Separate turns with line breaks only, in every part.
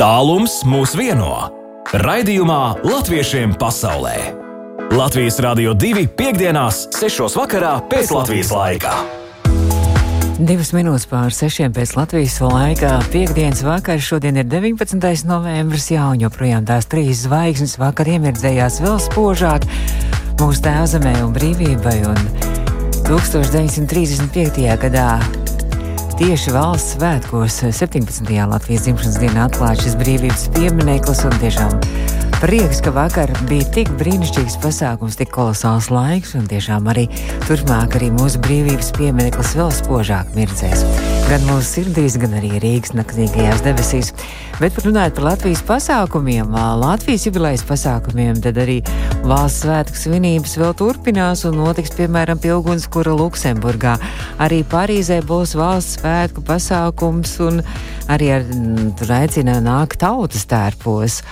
Tālums mūs vieno. Raidījumā Latviešiem pasaulē. Latvijas Rādio 2.5.6. vakarā pēc Latvijas laika.
Divas minūtes pār sešiem pēc Latvijas laika. Piektdienas vakarā šodien ir 19. novembris, jā, un joprojām tās trīs zvaigznes vakar iemirdzējās vēl spožāk mūsu tēvzemē un brīvībai. Un 1935. gadā Tieši valsts svētkos 17. Latvijas dzimšanas dienā atklāts šis brīvības piemineklis un tiešām prieks, ka vakar bija tik brīnišķīgs pasākums, tik kolosāls laiks un tiešām arī turpmāk arī mūsu brīvības piemineklis vēl spožāk mirdzēs. Gan mūsu sirdīs, gan arī Rīgas naktīgajās debesīs. Bet runājot par Latvijas pasākumiem, Latvijas jubilejas pasākumiem, tad arī valsts svētku svinības vēl turpinās un notiks piemēram pie Ugunskura Luksemburgā. Arī Parīzē būs valsts svētku pasākums un arī ar, tur aicina nākt tautas tērpos.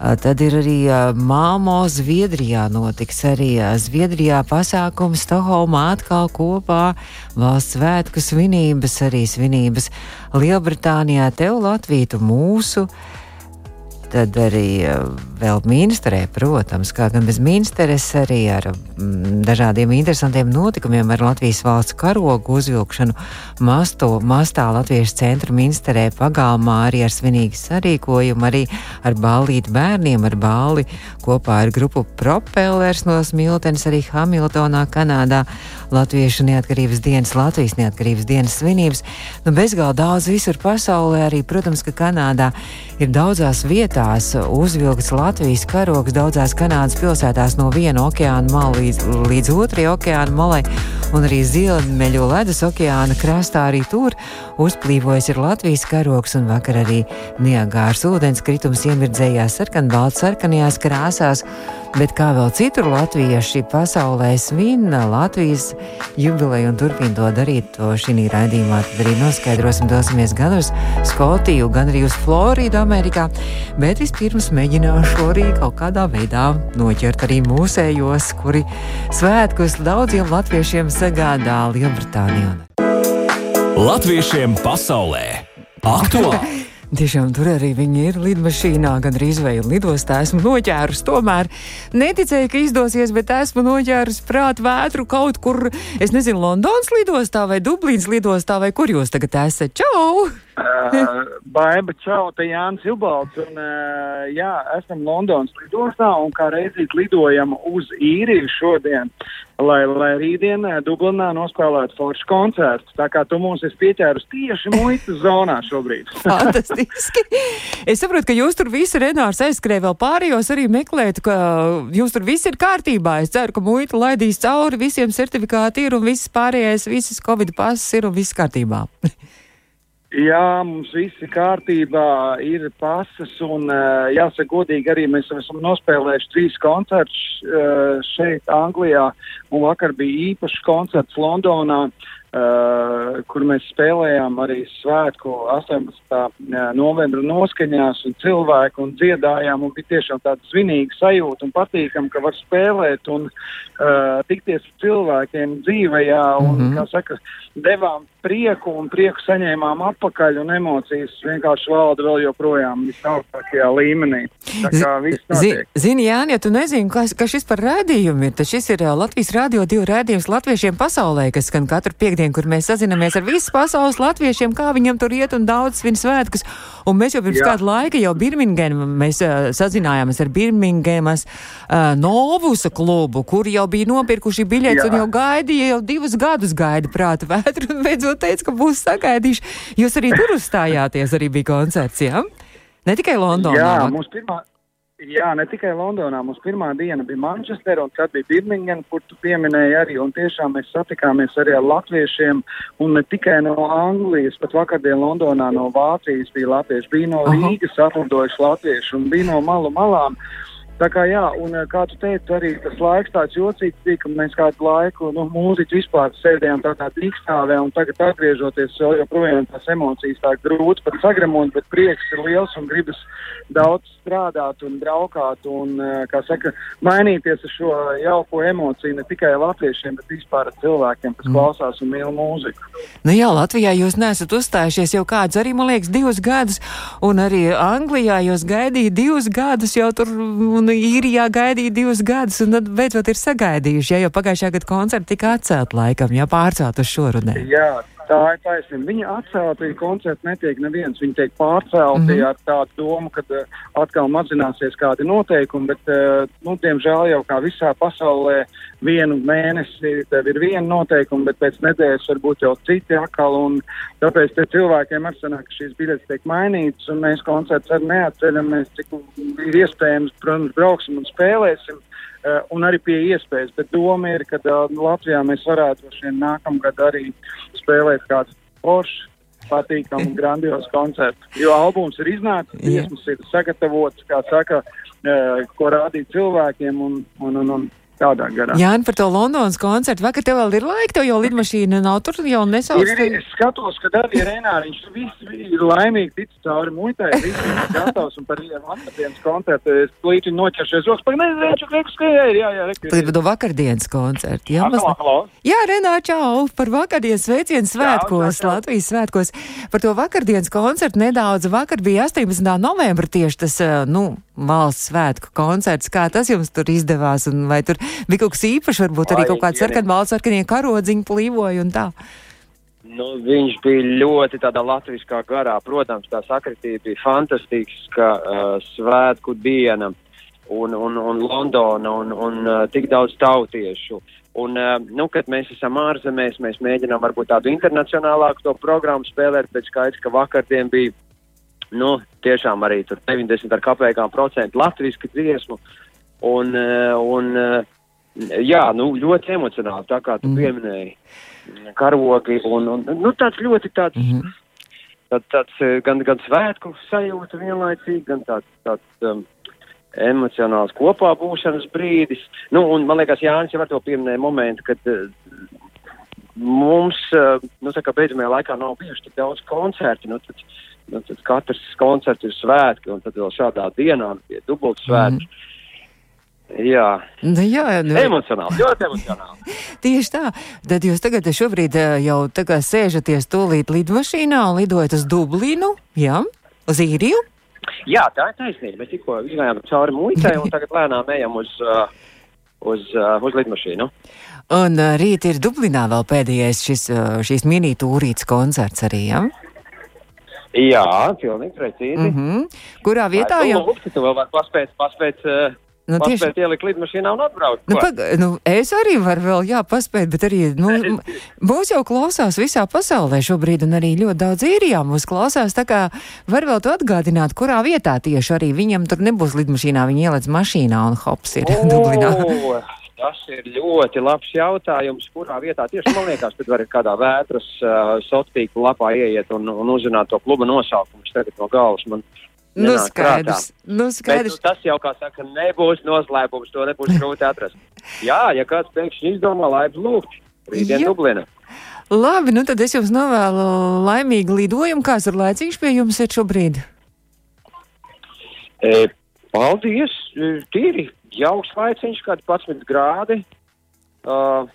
Tad ir arī Māmo Zviedrijā notiks arī Zviedrijā pasākums Stokholmā atkal kopā. Valsts svētku svinības, arī svinības Lielbritānijā, tev Latviju, mūsu tad arī eh, vēl ministrē, protams, kā gan bez ministres, arī ar mm, dažādiem interesantiem notikumiem, ar Latvijas valsts karogu uzvilkšanu masto, mastā Latviešu centra ministrē pagalmā, arī ar svinīgu sarīkojumu, arī ar ballīti bērniem, ar balli kopā ar grupu Propellers no Smiltenes, arī Hamiltonā, Kanādā, Latviešu neatkarības dienas, Latvijas neatkarības dienas svinības. Nu, bezgalīgi daudz visur pasaulē, arī, protams, ka Kanādā ir daudzās vietās uzvilkts Latvijas karogs daudzās Kanādas pilsētās no viena okeāna mala līdz, līdz otrajai okeāna malai, un arī Ziemeļu ledus okeāna krastā arī tur uzplīvojas ir Latvijas karogs, un vakar arī Niagārs ūdens kritums iemirdzējās sarkanbalts sarkanajās krāsās, bet kā vēl citur latvieši pasaulē svin Latvijas jubileju un turpina to darīt, to šī raidījumā tad arī noskaidrosim, dosimies gan uz Skotiju, gan arī uz Floridu Amerikā, bet vispirms mēģināšu arī kaut kādā veidā noķert arī mūsējos, kuri svētkus daudziem latviešiem sagādā Lielbritānijā.
Latviešiem pasaulē aktuāli!
Tiešām tur arī viņi ir lidmašīnā, gan arī izvēle lidostā. Esmu noķērusi, tomēr neticēju, ka izdosies, bet esmu noķērusi prātu vētru kaut kur, es nezinu, Londonas lidostā vai Dublīnas lidostā, vai kur jūs tagad esat. Čau!
Uh, Baiba, čau, te Jānis Jubalds, un uh, jā, esam Londonas lidostā, un kā reizīt lidojam uz īriju šodien lai, lai rītdien eh, Dublinā nospēlētu foršu koncertu. Tā kā tu mums esi pieķērus tieši muitas zonā šobrīd.
Fantastiski! Es saprotu, ka jūs tur visi Renārs aizskrēja vēl pārējos arī meklēt, ka jūs tur viss ir kārtībā. Es ceru, ka muita laidīs cauri, visiem certifikāti ir un viss pārējais, visas Covid pasas ir un viss kārtībā.
Jā, mums viss ir kārtībā, ir pasas, un uh, jāsaka, godīgi arī mēs esam nospēlējuši trīs koncertus uh, šeit, Anglijā, un vakar bija īpašs koncerts Londonā. Uh, kur mēs spēlējām arī svētku 18. novembra noskaņās un cilvēku un dziedājām un bija tiešām tāda svinīga sajūta un patīkam, ka var spēlēt un uh, tikties ar cilvēkiem dzīvajā un, mm -hmm. kā saka, devām prieku un prieku saņēmām atpakaļ un emocijas vienkārši valda vēl joprojām visaugstākajā līmenī. Tā kā viss notiek.
Zini, Jāni, ja tu nezini, kas, kas šis par rādījumu ir, tad šis ir Latvijas radio divu rādījums latviešiem pasaulē, kas skan katru piekdienu piekdienu, kur mēs sazināmies ar visu pasaules latviešiem, kā viņam tur iet un daudz svin svētkus. Un mēs jau pirms Jā. kāda laika jau Birmingemā mēs uh, sazinājāmies ar Birmingemas uh, Novusa klubu, kur jau bija nopirkuši biļetes un jau gaidīja, jau divus gadus gaida prāta vētru un beidzot teica, ka būs sagaidījuši. Jūs arī tur uzstājāties, arī bija koncerts, jā? Ne tikai Londonā.
Jā, mums pirmā, Jā, ne tikai Londonā. Mums pirmā diena bija Manchester, un tad bija Birmingham, kur tu pieminēji arī. Un tiešām mēs satikāmies arī ar latviešiem, un ne tikai no Anglijas, pat vakardien Londonā no Vācijas bija latvieši. Bija no Rīgas atlidojuši latvieši, un bija no malu malām. Tā kā jā, un eh, kā tu teici, arī tas laiks tāds jocīgs bija, ka mēs kādu laiku, nu, mūziķi vispār sēdējām tādā dīkstāvē, un tagad atgriežoties vēl joprojām tās emocijas tā grūti pat sagremot, bet prieks ir liels un gribas daudz strādāt un braukāt un, eh, kā saka, mainīties ar šo jauko emociju ne tikai latviešiem, bet vispār cilvēkiem, kas mm. klausās un mīl mūziku.
Nu jā, Latvijā jūs nesat uzstājušies jau kādus arī, man liekas, divus gadus, un arī Anglijā jūs gaidījāt divus gadus jau tur un nu, īrijā gaidīja divus gadus, un tad beidzot ir sagaidījuši, ja jau pagājušā gada koncerti tika atcelt laikam, ja pārcelt uz šorunē.
Jā, tā ir taisnība. Viņa atcelti koncerti netiek neviens, viņi tiek pārcelti mm -hmm. ar tādu domu, ka uh, atkal mazināsies kādi noteikumi, bet, uh, nu, diemžēl jau kā visā pasaulē vienu mēnesi tev ir viena noteikuma, bet pēc nedēļas varbūt jau citi atkal, un tāpēc te cilvēkiem ar sanāk, ka šīs biļetes tiek mainītas, un mēs koncerts arī neatceļam, mēs cik ir iespējams, protams, brauksim un spēlēsim. Uh, un arī pie iespējas, bet doma ir, ka uh, Latvijā mēs varētu vien nākamgad arī spēlēt kādu foršu, patīkamu, grandiozu koncertu. Jo albums ir iznācis, dziesmas ir sagatavotas, kā saka, uh, ko rādīt cilvēkiem un, un, un, un tādā garā.
Jā, un par to Londonas koncertu. Vakar tev vēl ir laika, tev jau lidmašīna nav tur jau nesauc.
Ir, ir, es skatos, ka arī Renāriņš viss ir laimīgi tic cauri muitai, viss ir gatavs un par vakardienas koncertu es līdzi noķeršies rokas, par nezinu, ka skrēja, jā, jā, jā.
Par to vakardienas koncertu, jā,
halo.
Jā, Renā, čau, par vakardienas sveicienu svētkos, jā, jā, Latvijas svētkos. Par to vakardienas koncertu nedaudz, vakar bija 18. novembra tieši tas, eh, nu, valsts svētku koncerts. Kā tas jums tur izdevās? Un vai tur bija kaut kas īpašs, varbūt arī kaut kāds sarkanbalts, sarkanie karodziņi plīvoja un tā?
Nu, viņš bija ļoti tādā latviskā garā. Protams, tā sakritība bija fantastiska uh, svētku diena un, un, un Londona un, un uh, tik daudz tautiešu. Un, uh, nu, kad mēs esam ārzemēs, mēs mēģinām varbūt tādu internacionālāku to programmu spēlēt, bet skaidrs, ka vakardien bija nu, tiešām arī tur 90 ar kapēkām procentu latvisku dziesmu. Un, eh, un, eh, jā, nu, ļoti emocionāli, tā kā tu mm. pieminēji, karogi un, un nu, tāds ļoti tāds, mm -hmm. tāds, tāds eh, gan, gan svētku sajūta vienlaicīgi, gan tāds, tāds um, emocionāls kopā būšanas brīdis. Nu, un man liekas, Jānis jau ar to pieminēja momentu, kad uh, mums, uh, nu, tā kā beidzamajā laikā nav bijuši tik daudz koncerti, nu, tad, nu, tad katrs koncerts ir svētki, un tad vēl šādā dienā pie dubultas svētki. Mm. Jā,
nu, jā nu,
emocionāli, ļoti emocionāli.
Tieši tā. Tad jūs tagad šobrīd eh, jau tagad sēžaties tūlīt lidmašīnā un lidojat uz Dublinu, jā, uz īriju?
Jā, tā ir taisnība. Mēs tikko izgājām cauri muitai un tagad lēnām ejam uz, uh, uz, uh, uz lidmašīnu.
Un rīt ir Dublinā vēl pēdējais šis, šīs mini tūrīts koncerts arī, jā? Ja?
Jā, pilnīgi precīzi. Mm
-hmm. Kurā vietā
jau? Lūk, tu vēl vari paspēt, paspēt. Uh, Nu, tieši tā, ielikt lidmašīnā un atbraukt.
Nu, pag, nu, es arī varu vēl, jā, paspēt, bet arī, nu, mūs jau klausās visā pasaulē šobrīd, un arī ļoti daudz īrijā mūs klausās, tā kā var vēl to atgādināt, kurā vietā tieši arī viņam tur nebūs lidmašīnā, viņi ielēc mašīnā un hops ir
o, Dublinā. Tas ir ļoti labs jautājums, kurā vietā tieši man liekas, tad var kādā vētras uh, sociālā lapā ieiet un, un uzzināt to kluba nosaukumu. Tagad no galvas man
Nu, skaidrs. Nu, skaidrs.
Bet, nu, tas jau, kā saka, nebūs noslēpums, to nebūs grūti atrast. Jā, ja kāds pēkšņi izdomā laipu lūgt, rītdien Dublina.
Labi, nu tad es jums novēlu laimīgu lidojumu. Kāds ir laicīgs pie jums šobrīd?
E, paldies, tīri jauks laiciņš, kādi 11 grādi, uh,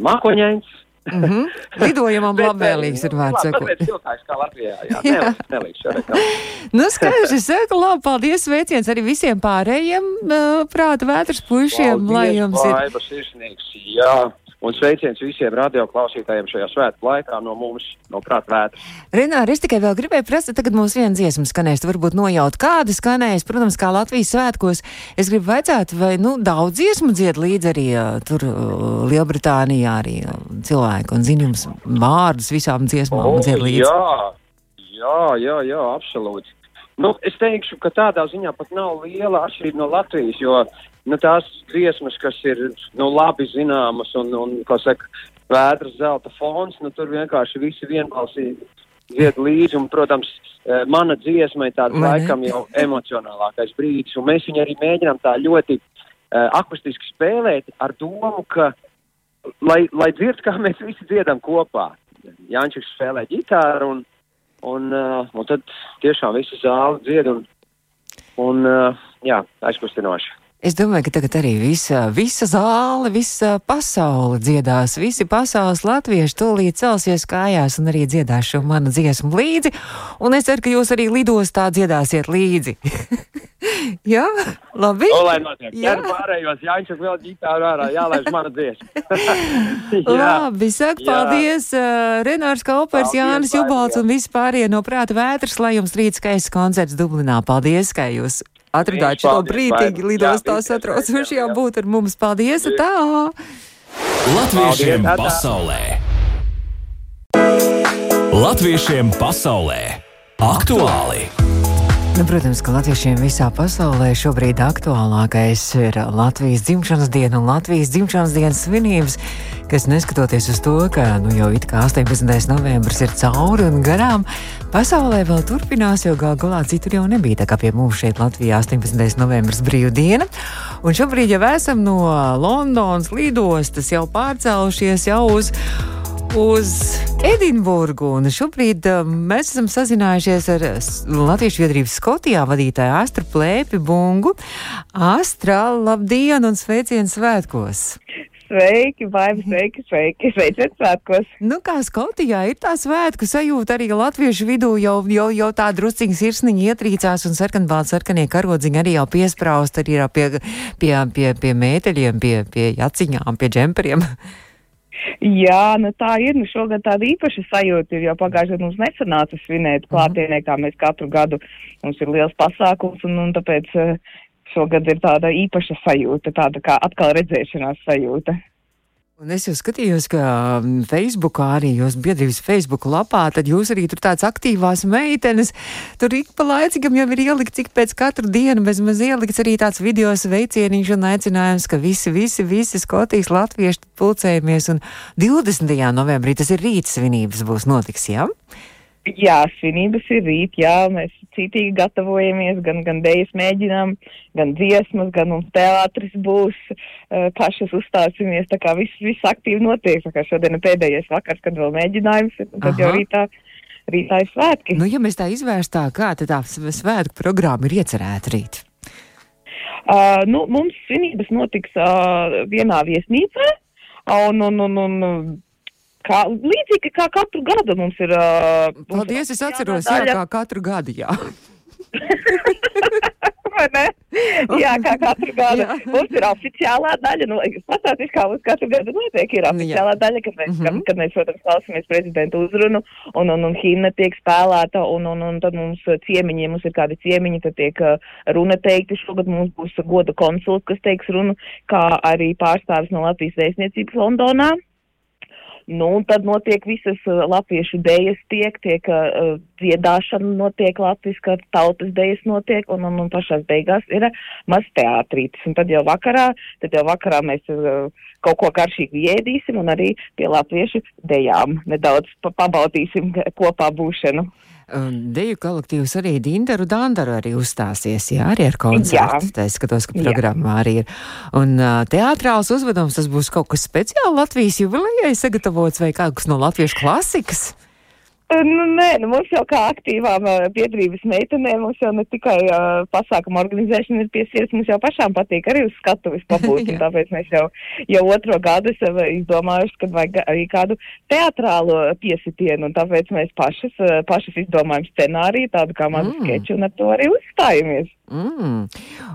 mākoņains.
Mm -hmm. Lidojumam labvēlīgs ir vārds sakot.
Tas ir siltāks kā Latvijā, jā, jā. nelīdz šodien.
nu, skaidrs, es saku, labi, paldies, sveiciens arī visiem pārējiem uh, prāta vētras puišiem,
lai jums ir. Sirsnīgs, jā. Un sveiciens visiem radioklausītājiem šajā svētku laikā no mums, no prāta vētras.
Renāri, es tikai vēl gribēju prasīt, tagad mums viena dziesma skanēs, varbūt nojaut, kāda skanēs, protams, kā Latvijas svētkos. Es gribu vaicāt, vai, nu, daudz dziesmu dzied līdz arī tur Lielbritānijā arī cilvēku un zinu jums vārdus visām dziesmām
oh,
dzied līdz.
Jā, jā, jā, jā, absolūti. Nu, es teikšu, ka tādā ziņā pat nav liela atšķirība no Latvijas, jo nu, tās dziesmas, kas ir nu, labi zināmas un, un kā saka, vētras zelta fons, nu, tur vienkārši visi vienbalsīgi dziedu līdzi, un, protams, uh, mana dziesma ir tāds laikam jau emocionālākais brīdis, un mēs viņu arī mēģinām tā ļoti uh, akustiski spēlēt ar domu, ka, lai, lai dzird, kā mēs visi dziedam kopā. Jāņķis spēlē ģitāru, un, un, uh, un tad tiešām visi zāli dzied, un, un uh, jā, aizkustinoši.
Es domāju, ka tagad arī visa, visa zāle, visa pasaule dziedās. Visi pasaules latvieši tūlīt celsies kājās un arī dziedās šo manu dziesmu līdzi. Un es ceru, ka jūs arī lidostā dziedāsiet līdzi. Jā, labi.
O, lai notiek.
Jā.
Jā, pārējos Jāņķis vēl ģitāru ārā, jālaiž mana dziesma.
Labi, saka
Jā.
paldies, uh, Renārs Kaupers,
Paldies,
Jānis Jubalts
jā.
un visi pārējie no prāta vētras, lai jums rīt skaists koncerts Dublinā. Paldies, ka jūs atradāt šo
Laima.
lidostā satraucoši
jā.
jābūt ar mums. Paldies, tā!
Latviešiem pasaulē! Latviešiem pasaulē! Aktuāli!
Nu, protams, ka latviešiem visā pasaulē šobrīd aktuālākais ir Latvijas dzimšanas diena un Latvijas dzimšanas dienas svinības, kas neskatoties uz to, ka nu, jau it kā 18. novembris ir cauri un garām, pasaulē vēl turpinās, jo gal galā citur jau nebija. Tā kā pie mums šeit Latvijā 18. novembris brīvdiena. Un šobrīd jau esam no Londonas lidostas jau pārcēlušies jau uz uz Edinburgu. Un šobrīd um, mēs esam sazinājušies ar S- Latviešu biedrības Skotijā vadītāju Astru Plēpi Bungu. Astra, labdien un sveiciens svētkos!
Sveiki, vai sveiki, sveiki, sveiciet svētkos.
Nu, kā Skotijā ir tā svētku sajūta arī latviešu vidū, jau, jau, jau tā drusciņa sirsniņa ietrīcās un sarkanbalts sarkanie karodziņi arī jau piespraust arī pie, pie, pie, pie mēteļiem, pie, pie jaciņām, pie džemperiem.
Jā, nu tā ir, nu šogad tāda īpaša sajūta ir, jo pagājušajā gadā mums nesanāca svinēt klātienē, kā mēs katru gadu, mums ir liels pasākums, un, un tāpēc eh, šogad ir tāda īpaša sajūta, tāda kā atkal redzēšanās sajūta.
Un es jau skatījos, ka um, Facebookā arī jūs biedrības Facebook lapā, tad jūs arī tur tāds aktīvās meitenes, tur ik pa laicīgam jau ir ielikts, cik pēc katru dienu bez maz ielikts arī tāds video sveicieniņš un aicinājums, ka visi, visi, visi Skotijas latvieši pulcējamies un 20. novembrī tas ir rīts svinības būs notiks, jā?
Jā, svinības ir rīt, jā, mēs cītīgi gatavojamies, gan, gan dēļas mēģinām, gan dziesmas, gan mums teātris būs, pašas uzstāsimies, tā kā viss, viss aktīvi notiek, tā kā šodien ir pēdējais vakars, kad vēl mēģinājums, tad jau
Aha.
rītā, rītā ir svētki.
Nu, ja mēs tā izvērstā, kā tad tā sv- svētku programma ir iecerēta rīt?
Uh, nu, mums svinības notiks uh, vienā viesnīcā, un, un, un, un kā, līdzīgi kā katru gadu mums ir. Uh, mums
Paldies, es atceros,
oficiālā
jā, kā katru gadu, jā.
Jā, kā katru gadu. Mums ir oficiālā daļa, nu, es pastāstīšu, kā mums katru gadu notiek. Ir
Nu, jā.
oficiālā daļa, kad mēs,
Mhm.
kad, kad mēs protams, klausāmies prezidentu uzrunu, un, un, un himna tiek spēlēta, un, un, un tad mums ciemiņi, ja mums ir kādi ciemiņi, tad tiek uh, runa teikti. Šogad mums būs goda konsults, kas teiks runu, kā arī pārstāvis no Latvijas vēstniecības Londonā. Nu, un tad notiek visas uh, latviešu dēļas, tiek, tiek uh, dziedāšana, notiek latviska tautas dēļas, notiek, un, un, un pašās beigās ir uh, maz teātrītis. Un tad jau vakarā, tad jau vakarā mēs uh, kaut ko garšīgi ēdīsim un arī pie latviešu dejām nedaudz pa pabaudīsim kopā būšanu.
Deju kolektīvs arī Dindaru Dandaru arī uzstāsies, jā, arī ar koncertu. Tā es skatos, ka
Jā.
programmā arī ir. Un uh, teātrāls uzvedums, tas būs kaut kas speciāli Latvijas jubilejai sagatavots vai kaut kas no latviešu klasikas?
Uh, Nu, nē, nu, mums jau kā aktīvām uh, biedrības meitenēm, mums jau ne tikai uh, pasākuma organizēšana ir piesietas, mums jau pašām patīk arī uz skatuves pabūt, tāpēc mēs jau, jau otro gadu esam izdomājuši, ka vajag arī kādu teatrālo piesitienu, un tāpēc mēs pašas, uh, pašas izdomājam scenāriju, tādu kā mazu Mm. skeču, un ar to arī uzstājamies.
Mm.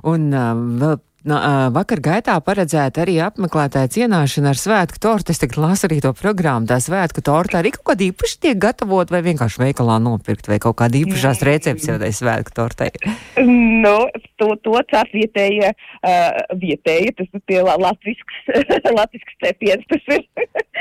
Un uh, vēl na, vakar gaitā paredzēta arī apmeklētāja cienāšana ar svētku tortu. Es tagad lasu arī to programmu. Tā svētku torta arī kaut kāda īpaša tiek gatavot vai vienkārši veikalā nopirkt vai kaut kāda īpašās recepcija tai svētku tortai.
Nu, to, to cep vietējie, uh, vietējie, tas ir tie la- latvisks, latvisks cepiens, tas ir.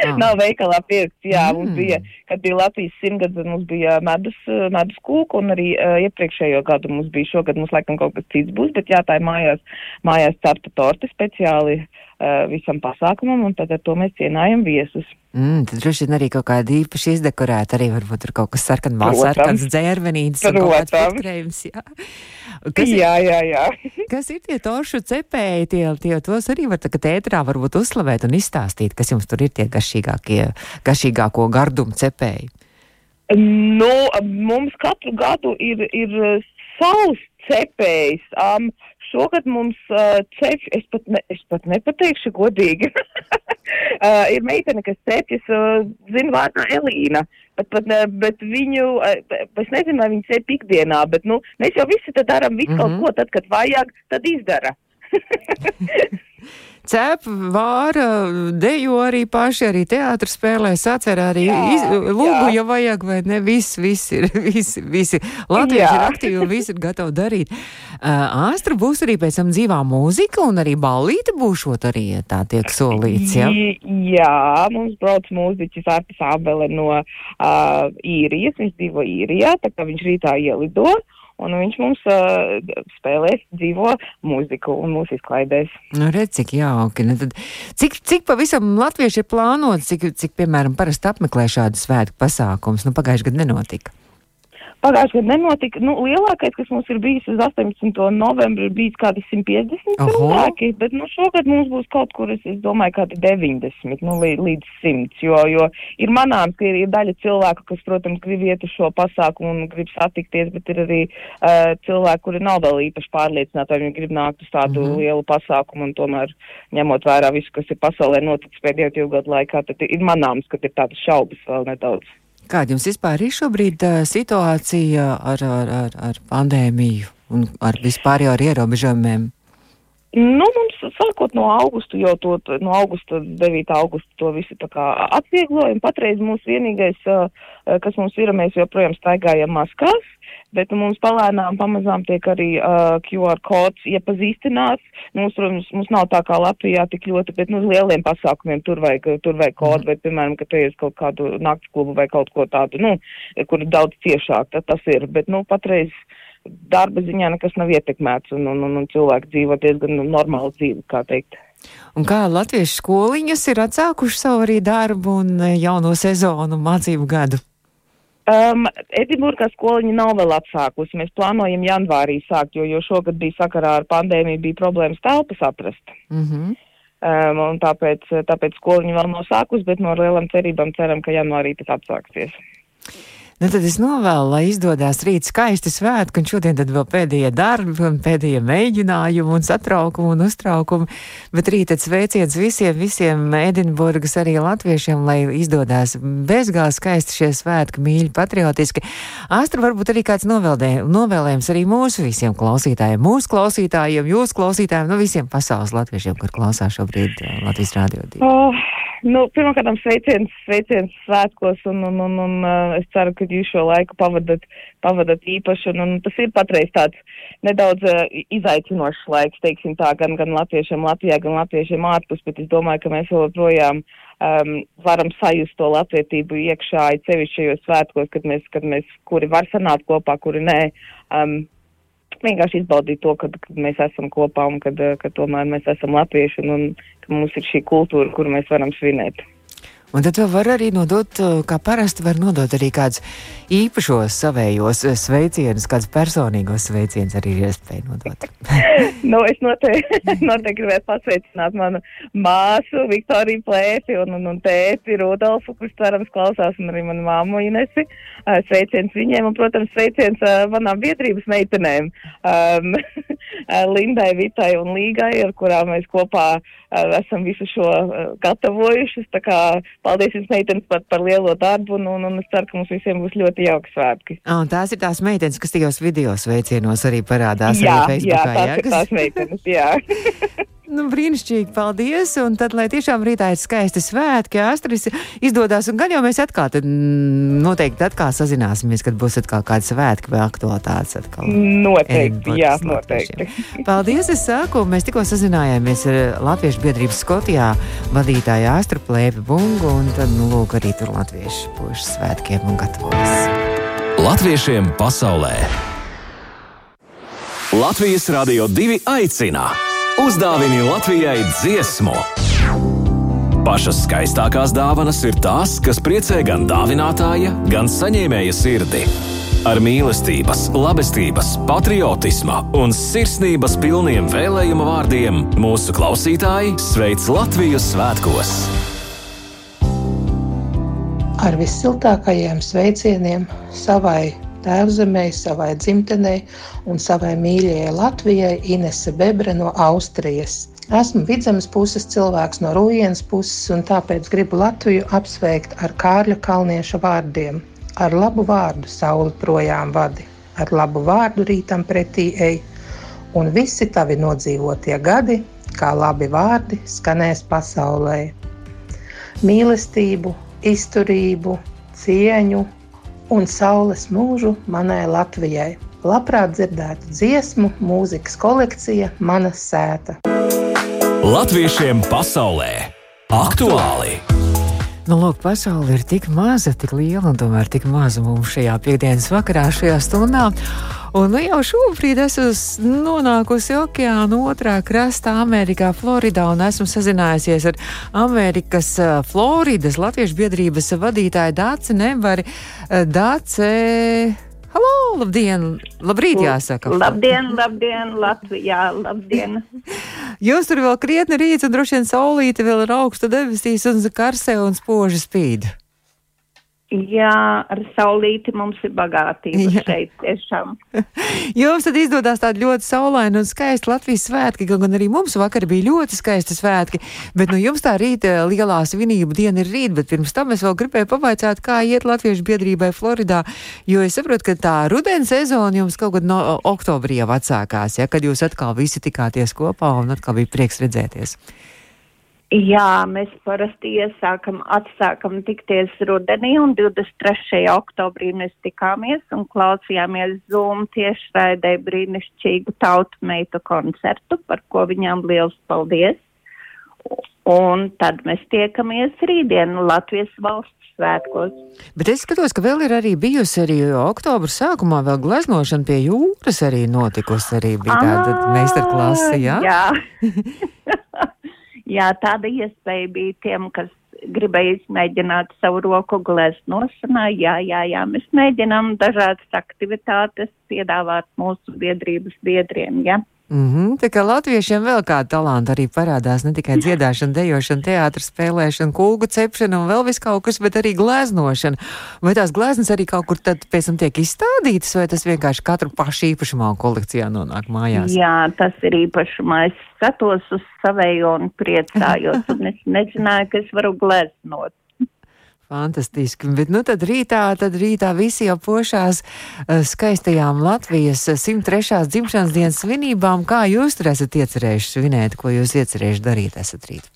Ah.
Nav veikalā pirkts, jā,
Mm.
mums bija, kad bija Latvijas simtgads, mums bija medus, medus kūka, un arī uh, iepriekšējo gadu mums bija, šogad mums laikam kaut kas cits būs, bet jā, tā ir mājās, mājās cepta torte speciāli visam pasākumam, un tad ar to mēs cienājam viesus.
Mm, tad droši vien arī kaut kāda īpaši izdekorēta, arī varbūt tur kaut kas sarkans, sarkans dzērvenīts un kaut kāds potkrējums, jā.
Kas jā, ir, jā, jā.
kas ir tie toršu cepēji, tie, tie tos arī var tagad ētrā varbūt uzslavēt un izstāstīt, kas jums tur ir tie garšīgākie, garšīgāko gardumu cepēji?
Nu, mums katru gadu ir, ir savs cepējs. Um, šogad mums uh, cep, es pat, ne, es pat nepateikšu godīgi. uh, ir meitene, kas cepjas, uh, zinu vārdā Elīna, bet, bet, bet viņu, uh, es nezinu, vai viņa cep ikdienā, bet, nu, mēs jau visi tad darām visu mm -hmm. kaut mhm. ko, tad, kad vajag, tad izdara.
cep, vāra, dejo arī paši, arī teātris spēlē, sacer arī iz, lūgu, ja vajag, vai ne, viss, viss ir, visi, visi latvieši jā. ir aktīvi un visi ir gatavi darīt. Uh, Āstra būs arī pēc tam dzīvā mūzika un arī ballīte būšot arī, ja tā tiek solīts, ja?
Jā, mums brauc mūziķis Artis Abele no uh, īrijas, viņš dzīvo īrijā, tā kā viņš rītā ielido. Uh, un viņš mums uh, spēlēs dzīvo mūziku un mūs izklaidēs.
Nu, redz, cik jauki. Nu, tad, cik, cik pavisam latvieši ir plānots, cik, cik, piemēram, parasti apmeklē šādu svētku pasākums? Nu, pagājuši gadu nenotika.
Pagājušajā gadā nenotika, nu, lielākais, kas mums ir bijis uz 18. novembri, ir bijis kādi 150 Oho. cilvēki, bet, nu, šogad mums būs kaut kur, es, es domāju, kādi 90, nu, līdz, līdz 100, jo, jo ir manāms, ka ir, ir daļa cilvēku, kas, protams, grib iet uz šo pasākumu un grib satikties, bet ir arī uh, cilvēki, kuri nav vēl īpaši pārliecināti, vai viņi grib nākt uz tādu mm -hmm. lielu pasākumu un tomēr ņemot vērā visu, kas ir pasaulē noticis pēdējo divu gadu laikā, tad ir manāms, ka ir tādas šaubas vēl nedaudz.
Kāda jums vispār ir šobrīd uh, situācija ar, ar, ar, ar pandēmiju un ar vispār jau ar ierobežojumiem?
Nu, mums sākot no augusta, jau to, no augusta, 9. augusta to visu tā kā atvieglojam. Patreiz mūsu vienīgais, uh, kas mums ir, mēs joprojām staigājam maskās bet nu, mums palēnām pamazām tiek arī uh, QR kods iepazīstināts. Mums, protams, mums nav tā kā Latvijā tik ļoti, bet nu, uz lieliem pasākumiem tur vajag, tur vajag kodu, vai, piemēram, ka te ir kaut kādu nakts klubu vai kaut ko tādu, nu, kur ir daudz ciešāk, tad tas ir. Bet, nu, patreiz darba ziņā nekas nav ietekmēts, un, un, un, un cilvēki dzīvo diezgan normālu dzīvi, kā teikt.
Un kā latviešu skoliņas ir atsākuši savu arī darbu un jauno sezonu mācību gadu?
Um, Edinburgā skoliņa nav vēl atsākusi. Mēs plānojam janvārī sākt, jo, jo šogad bija sakarā ar pandēmiju, bija problēmas telpas atrast. Mm -hmm. um, un tāpēc, tāpēc skoliņa vēl nav sākusi, bet no lielām cerībām ceram, ka janvārī tas atsāksies.
Nu, tad es novēlu, lai izdodas rīt skaisti svētki, un šodien tad vēl pēdējie darbi, pēdējie mēģinājumi, un satraukumi un uztraukumi. Bet rīt tad sveiciens visiem, visiem Edinburgas arī latviešiem, lai izdodas bezgāzi skaisti šie svētki, mīļi, patriotiski. Astra, varbūt arī kāds novēldē, novēlējums arī mūsu visiem klausītājiem, mūsu klausītājiem, jūsu klausītājiem, no visiem pasaules latviešiem, kur klausās šobrīd uh, Latvijas rādio.
Oh, nu, pirmkārt, sveiciens, sveiciens svētkos, un, un, un, un uh, es ceru, ka jūs šo laiku pavadat, pavadat īpaši, un, un tas ir patreiz tāds nedaudz uh, izaicinošs laiks, teiksim tā, gan, gan latviešiem Latvijā, gan latviešiem ārpus, bet es domāju, ka mēs joprojām um, varam sajust to latvietību iekšā, it sevišķi šajos svētkos, kad mēs, kad mēs, kuri var sanākt kopā, kuri nē. Um, vienkārši izbaudīt to, ka, ka mēs esam kopā un ka, ka tomēr mēs esam latvieši un, un ka mums ir šī kultūra, kuru mēs varam svinēt.
Un tad var arī nodot, uh, kā parasti var nodot arī kādus īpašos savējos uh, sveicienus, kādus personīgos sveicienus arī ir iespēja nodot.
nu, es noteikti, noteikti gribētu pasveicināt manu māsu Viktoriju Plēsi un, un, un tēti Rudolfu, kurš cerams klausās, un arī manu māmu Inesi. Uh, sveiciens viņiem un, protams, sveiciens manām biedrības meitenēm um, Lindai, Vitai un Līgai, ar kurām mēs kopā esam visu šo gatavojušas. Paldies jums, meitenes, par, par lielo darbu, un, un, un es ceru, ka mums visiem būs ļoti jauki svētki.
Oh, tās ir tās meitenes, kas tajos video sveicienos arī parādās
jā,
arī Facebookā.
Jā, tās jā, ir tās meitenes, jā.
Nu, brīnišķīgi, paldies! Un tad, lai tiešām rītā ir skaisti svētki, Astris izdodas, un gan jau mēs atkal, tad mm, noteikti atkal sazināsimies, kad būs atkal kāda svētki vai aktualitātes atkal.
Noteikti, jā, noteikti.
Paldies, es saku, mēs tikko sazinājāmies ar Latviešu biedrības Skotijā vadītāju Astru Plēpi Bungu, un tad, nu, lūk, arī tur latviešu pušu svētkiem un gatavojas.
Latviešiem pasaulē! Latvijas Radio 2 aicina! Uzdāvini Latvijai dziesmu! Pašas skaistākās dāvanas ir tās, kas priecē gan dāvinātāja, gan saņēmēja sirdi. Ar mīlestības, labestības, patriotisma un sirsnības pilniem vēlējuma vārdiem mūsu klausītāji sveic Latvijas svētkos!
Ar vissiltākajiem sveicieniem savai tēvzemē, savai dzimtenei un savai mīļajai Latvijai Inese Bebre no Austrijas. Esmu vidzemes puses cilvēks no Rūjienas puses, un tāpēc gribu Latviju apsveikt ar Kārļa Kalnieša vārdiem. Ar labu vārdu sauli projām vadi, ar labu vārdu rītam pretī ej, un visi tavi nodzīvotie gadi, kā labi vārdi, skanēs pasaulē. Mīlestību, izturību, cieņu un saules mūžu manai Latvijai. Labprāt dzirdētu dziesmu, mūzikas kolekcija, mana sēta.
Latviešiem pasaulē aktuāli!
Nu, lūk, pasaule ir tik maza, tik liela un tomēr tik maza mums šajā piekdienas vakarā, šajā stundā. Un nu, jau šobrīd esmu nonākusi okeāna otrā krastā, Amerikā, Floridā, un esmu sazinājusies ar Amerikas uh, Floridas Latviešu biedrības vadītāju Dāci Nevari. Uh, Dāce, halo, labdien, labrīt jāsaka.
Labdien, labdien, Latvijā, labdien.
Jūs tur vēl krietni rīts, un droši vien saulīte vēl ir augsta debesīs un karsē un spoži spīd.
Jā, ar saulīti mums ir bagātība Jā. šeit tiešām.
Jums tad izdodas tādi ļoti saulaini un skaisti Latvijas svētki, gan arī mums vakar bija ļoti skaisti svētki, bet nu jums tā rīta lielā svinību diena ir rīt, bet pirms tam es vēl gribēju pavaicāt, kā iet Latviešu biedrībai Floridā, jo es saprotu, ka tā rudens sezona jums kaut kad no oktobrī jau atsākās, ja, kad jūs atkal visi tikāties kopā un atkal bija prieks redzēties.
Jā, mēs parasti iesākam, atsākam tikties rudenī, un 23. oktobrī mēs tikāmies un klausījāmies Zoom tiešraidē brīnišķīgu tautu meitu koncertu, par ko viņām liels paldies. Un tad mēs tiekamies rītdien Latvijas valsts svētkos.
Bet es skatos, ka vēl ir arī bijusi arī oktobra sākumā vēl gleznošana pie jūras arī notikusi, arī bija tāda meistarklase, jā?
Jā. Jā, tāda iespēja bija tiem, kas gribēja izmēģināt savu roku gleznošanā. Jā, jā, jā, mēs mēģinām dažādas aktivitātes piedāvāt mūsu biedrības biedriem. Jā.
Mm -hmm, tā kā latviešiem vēl kāda talanta arī parādās, ne tikai dziedāšana, dejošana, teātris, spēlēšana, kūgu cepšana un vēl vis kaut kas, bet arī gleznošana. Vai tās gleznas arī kaut kur tad pēc tam tiek izstādītas, vai tas vienkārši katru pašu īpašumā un kolekcijā nonāk mājās?
Jā, tas ir īpašumā. Es skatos uz savējo un priecājos, un es nezināju, ka es varu gleznot.
Fantastiski. Bet nu tad rītā, tad rītā visi jau pošās uh, skaistajām Latvijas 103. Eh, dzimšanas dienas svinībām. Kā jūs tur esat iecerējuši svinēt, ko jūs iecerējuši darīt esat rīt?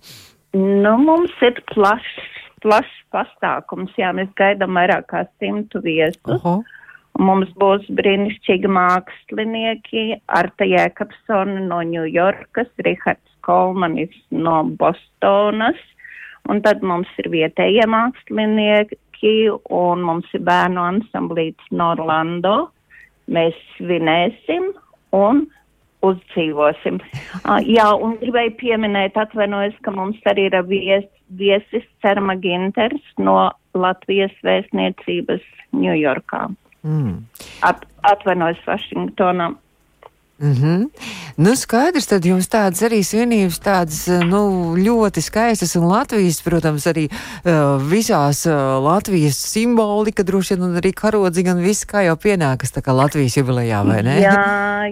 Nu, mums ir plašs, plašs pastākums. Jā, mēs gaidām vairāk kā simtu viesus. Mums būs brīnišķīgi mākslinieki, Arta Jēkabsona no Ņujorkas, Rihards Kolmanis no Bostonas, Un tad mums ir vietējie mākslinieki, un mums ir bērnu ansamblīts no Orlando. Mēs svinēsim un uzdzīvosim. Uh, jā, un gribēju pieminēt, atvainojos, ka mums arī ir vies, viesis Cerma Ginters no Latvijas vēstniecības Ņujorkā. Mm. At, atvainojos Vašingtonam.
Mm -hmm. Nu, skaidrs, tad jums tādas arī svinības, tādas nu, ļoti skaistas, un Latvijas, protams, arī uh, visās uh, Latvijas simbolika, droši vien, un arī karodzi, gan viss, kā jau pienākas, tā kā Latvijas jubilejā, vai ne?
Jā,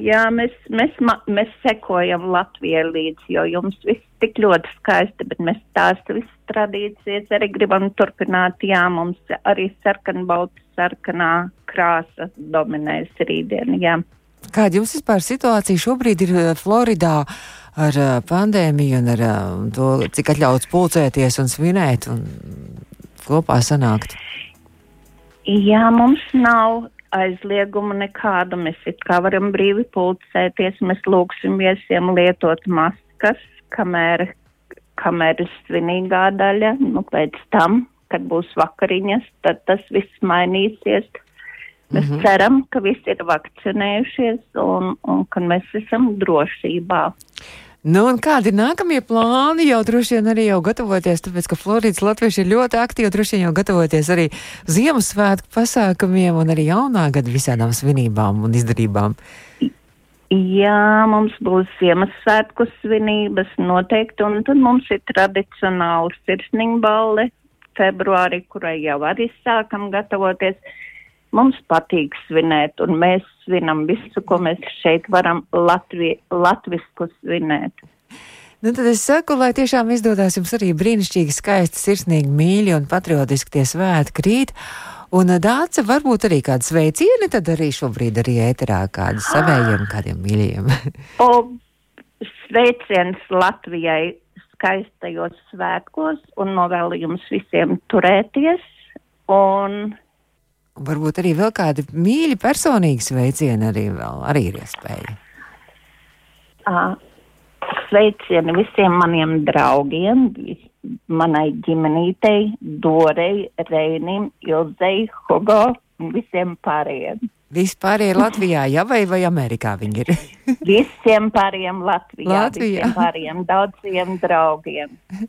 jā mēs, mēs, mēs sekojam Latvijai līdzi, jo jums viss tik ļoti skaisti, bet mēs tās visas tradīcijas arī gribam turpināt. Jā, mums arī sarkanbalta, sarkanā krāsa dominēs rītdien, jā.
Kāda jums vispār situācija šobrīd ir eh, Floridā ar eh, pandēmiju un ar eh, to, cik atļauts pulcēties un svinēt un kopā sanākt?
Jā, mums nav aizlieguma nekāda. Mēs it kā varam brīvi pulcēties. Mēs lūgsim viesiem lietot maskas, kamēr, kamēr ir svinīgā daļa. Nu, pēc tam, kad būs vakariņas, tad tas viss mainīsies. Mēs mm -hmm. ceram, ka visi ir vakcinējušies un, un ka mēs esam drošībā.
Nu, un kādi ir nākamie plāni? Jau droši vien arī jau gatavoties, tāpēc, ka Floridas latvieši ir ļoti aktīvi, droši vien jau gatavoties arī Ziemassvētku pasākumiem un arī jaunā gada visādām svinībām un izdarībām.
Jā, mums būs Ziemassvētku svinības noteikti, un tad mums ir tradicionāla sirsniņballe februārī, kurai jau arī sākam gatavoties. Mums patīk svinēt, un mēs svinam visu, ko mēs šeit varam latvi, latvisku svinēt.
Nu, tad es saku, lai tiešām izdodas jums arī brīnišķīgi, skaisti, sirsnīgi, mīļi un patriotiski tie svētki krīt. Un dāca varbūt arī kāda sveicieni, tad arī šobrīd arī ēterā kādi savējiem, kādiem mīļiem.
o, sveiciens Latvijai skaistajos svētkos un novēlu jums visiem turēties. Un
Varbūt arī vēl kādi mīļi personīgi sveicieni arī, vēl, arī ir iespēja.
Sveicieni visiem maniem draugiem, manai ģimenītei, Dorei, Reinim, Ilzei, Hugo un visiem pārējiem.
Vispār ir Latvijā, ja vai, vai Amerikā viņi ir?
visiem pāriem Latvijā, Latvijā. visiem pāriem daudziem draugiem.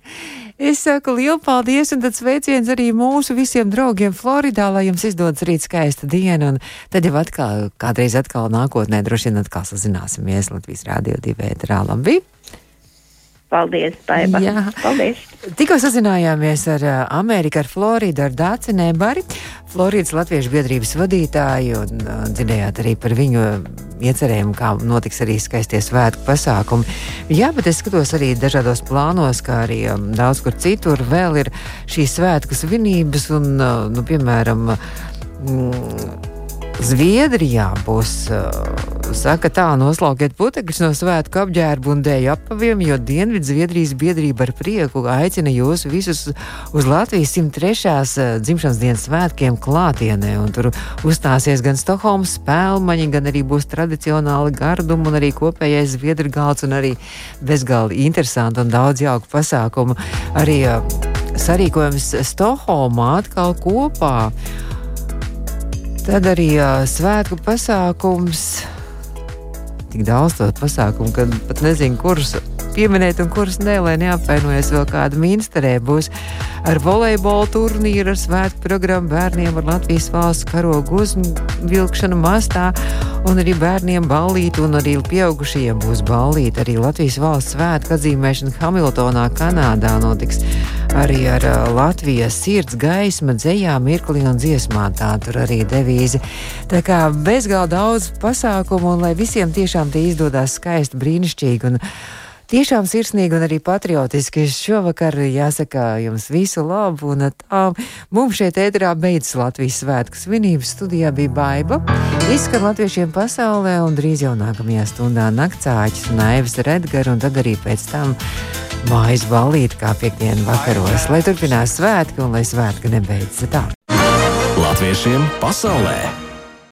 Es saku lielu paldies un tad sveiciens arī mūsu visiem draugiem Floridā, lai jums izdodas rīt skaista diena un tad jau atkal, kādreiz atkal nākotnē droši vien atkal sazināsimies Latvijas Rādio 2 ēterā. Labi?
Paldies, Baiba. Jā. Paldies.
Tikko sazinājāmies ar uh, Ameriku, ar Floridu, ar Dāci Nebari, Floridas Latviešu biedrības vadītāju, un uh, dzirdējāt arī par viņu iecerējumu, kā notiks arī skaistie svētku pasākumi. Jā, bet es skatos arī dažādos plānos, kā arī um, daudz kur citur vēl ir šīs svētku svinības, un, uh, nu, piemēram, mm, Zviedrijā būs, uh, saka, tā noslaukiet putekļus no svētku apģērbu un dēļu apaviem, jo Dienvidzviedrijas biedrība ar prieku aicina jūs visus uz Latvijas 103. Uh, dzimšanas dienas svētkiem klātienē. Tur uzstāsies gan Stokholmas spēlmaņi, gan arī būs tradicionāli gardumi un arī kopējais zviedru galds un arī bezgalīgi interesanti un daudz jauku pasākumu. Arī uh, sarīkojums Stokholmā atkal kopā. Tad arī uh, svētku pasākums. Tik daudz to pasākumu, ka pat nezinu, kurus pieminēt un kurus nē, lai neapvainojas vēl kāda minsterē. Būs ar volejbola turnīru, ar svētku programmu bērniem ar Latvijas valsts karogu uzvilkšanu mastā, un arī bērniem ballīti, un arī pieaugušajiem būs ballīti. Arī Latvijas valsts svētku atzīmēšana Hamiltonā, Kanādā notiks arī ar Latvijas sirds gaisma, dzējām, mirkli un dziesmā. Tā tur arī devīze. Tā kā bezgalīgi daudz pasākumu, un lai visiem tiešām tie izdodas skaisti, brīnišķīgi. Un, Tiešām sirsnīgi un arī patriotiski. Šovakar jāsaka jums visu labu, un tā mums šeit ēterā beidzas Latvijas svētku svinības. Studijā bija baiva. Izskan latviešiem pasaulē, un drīz jau nākamajā stundā naktsāķis un aivis Redgar, un tad arī pēc tam mājas balīt kā piekdienu vakaros. Lai turpinās svētki un lai svētki nebeidzas tā.
Latviešiem pasaulē!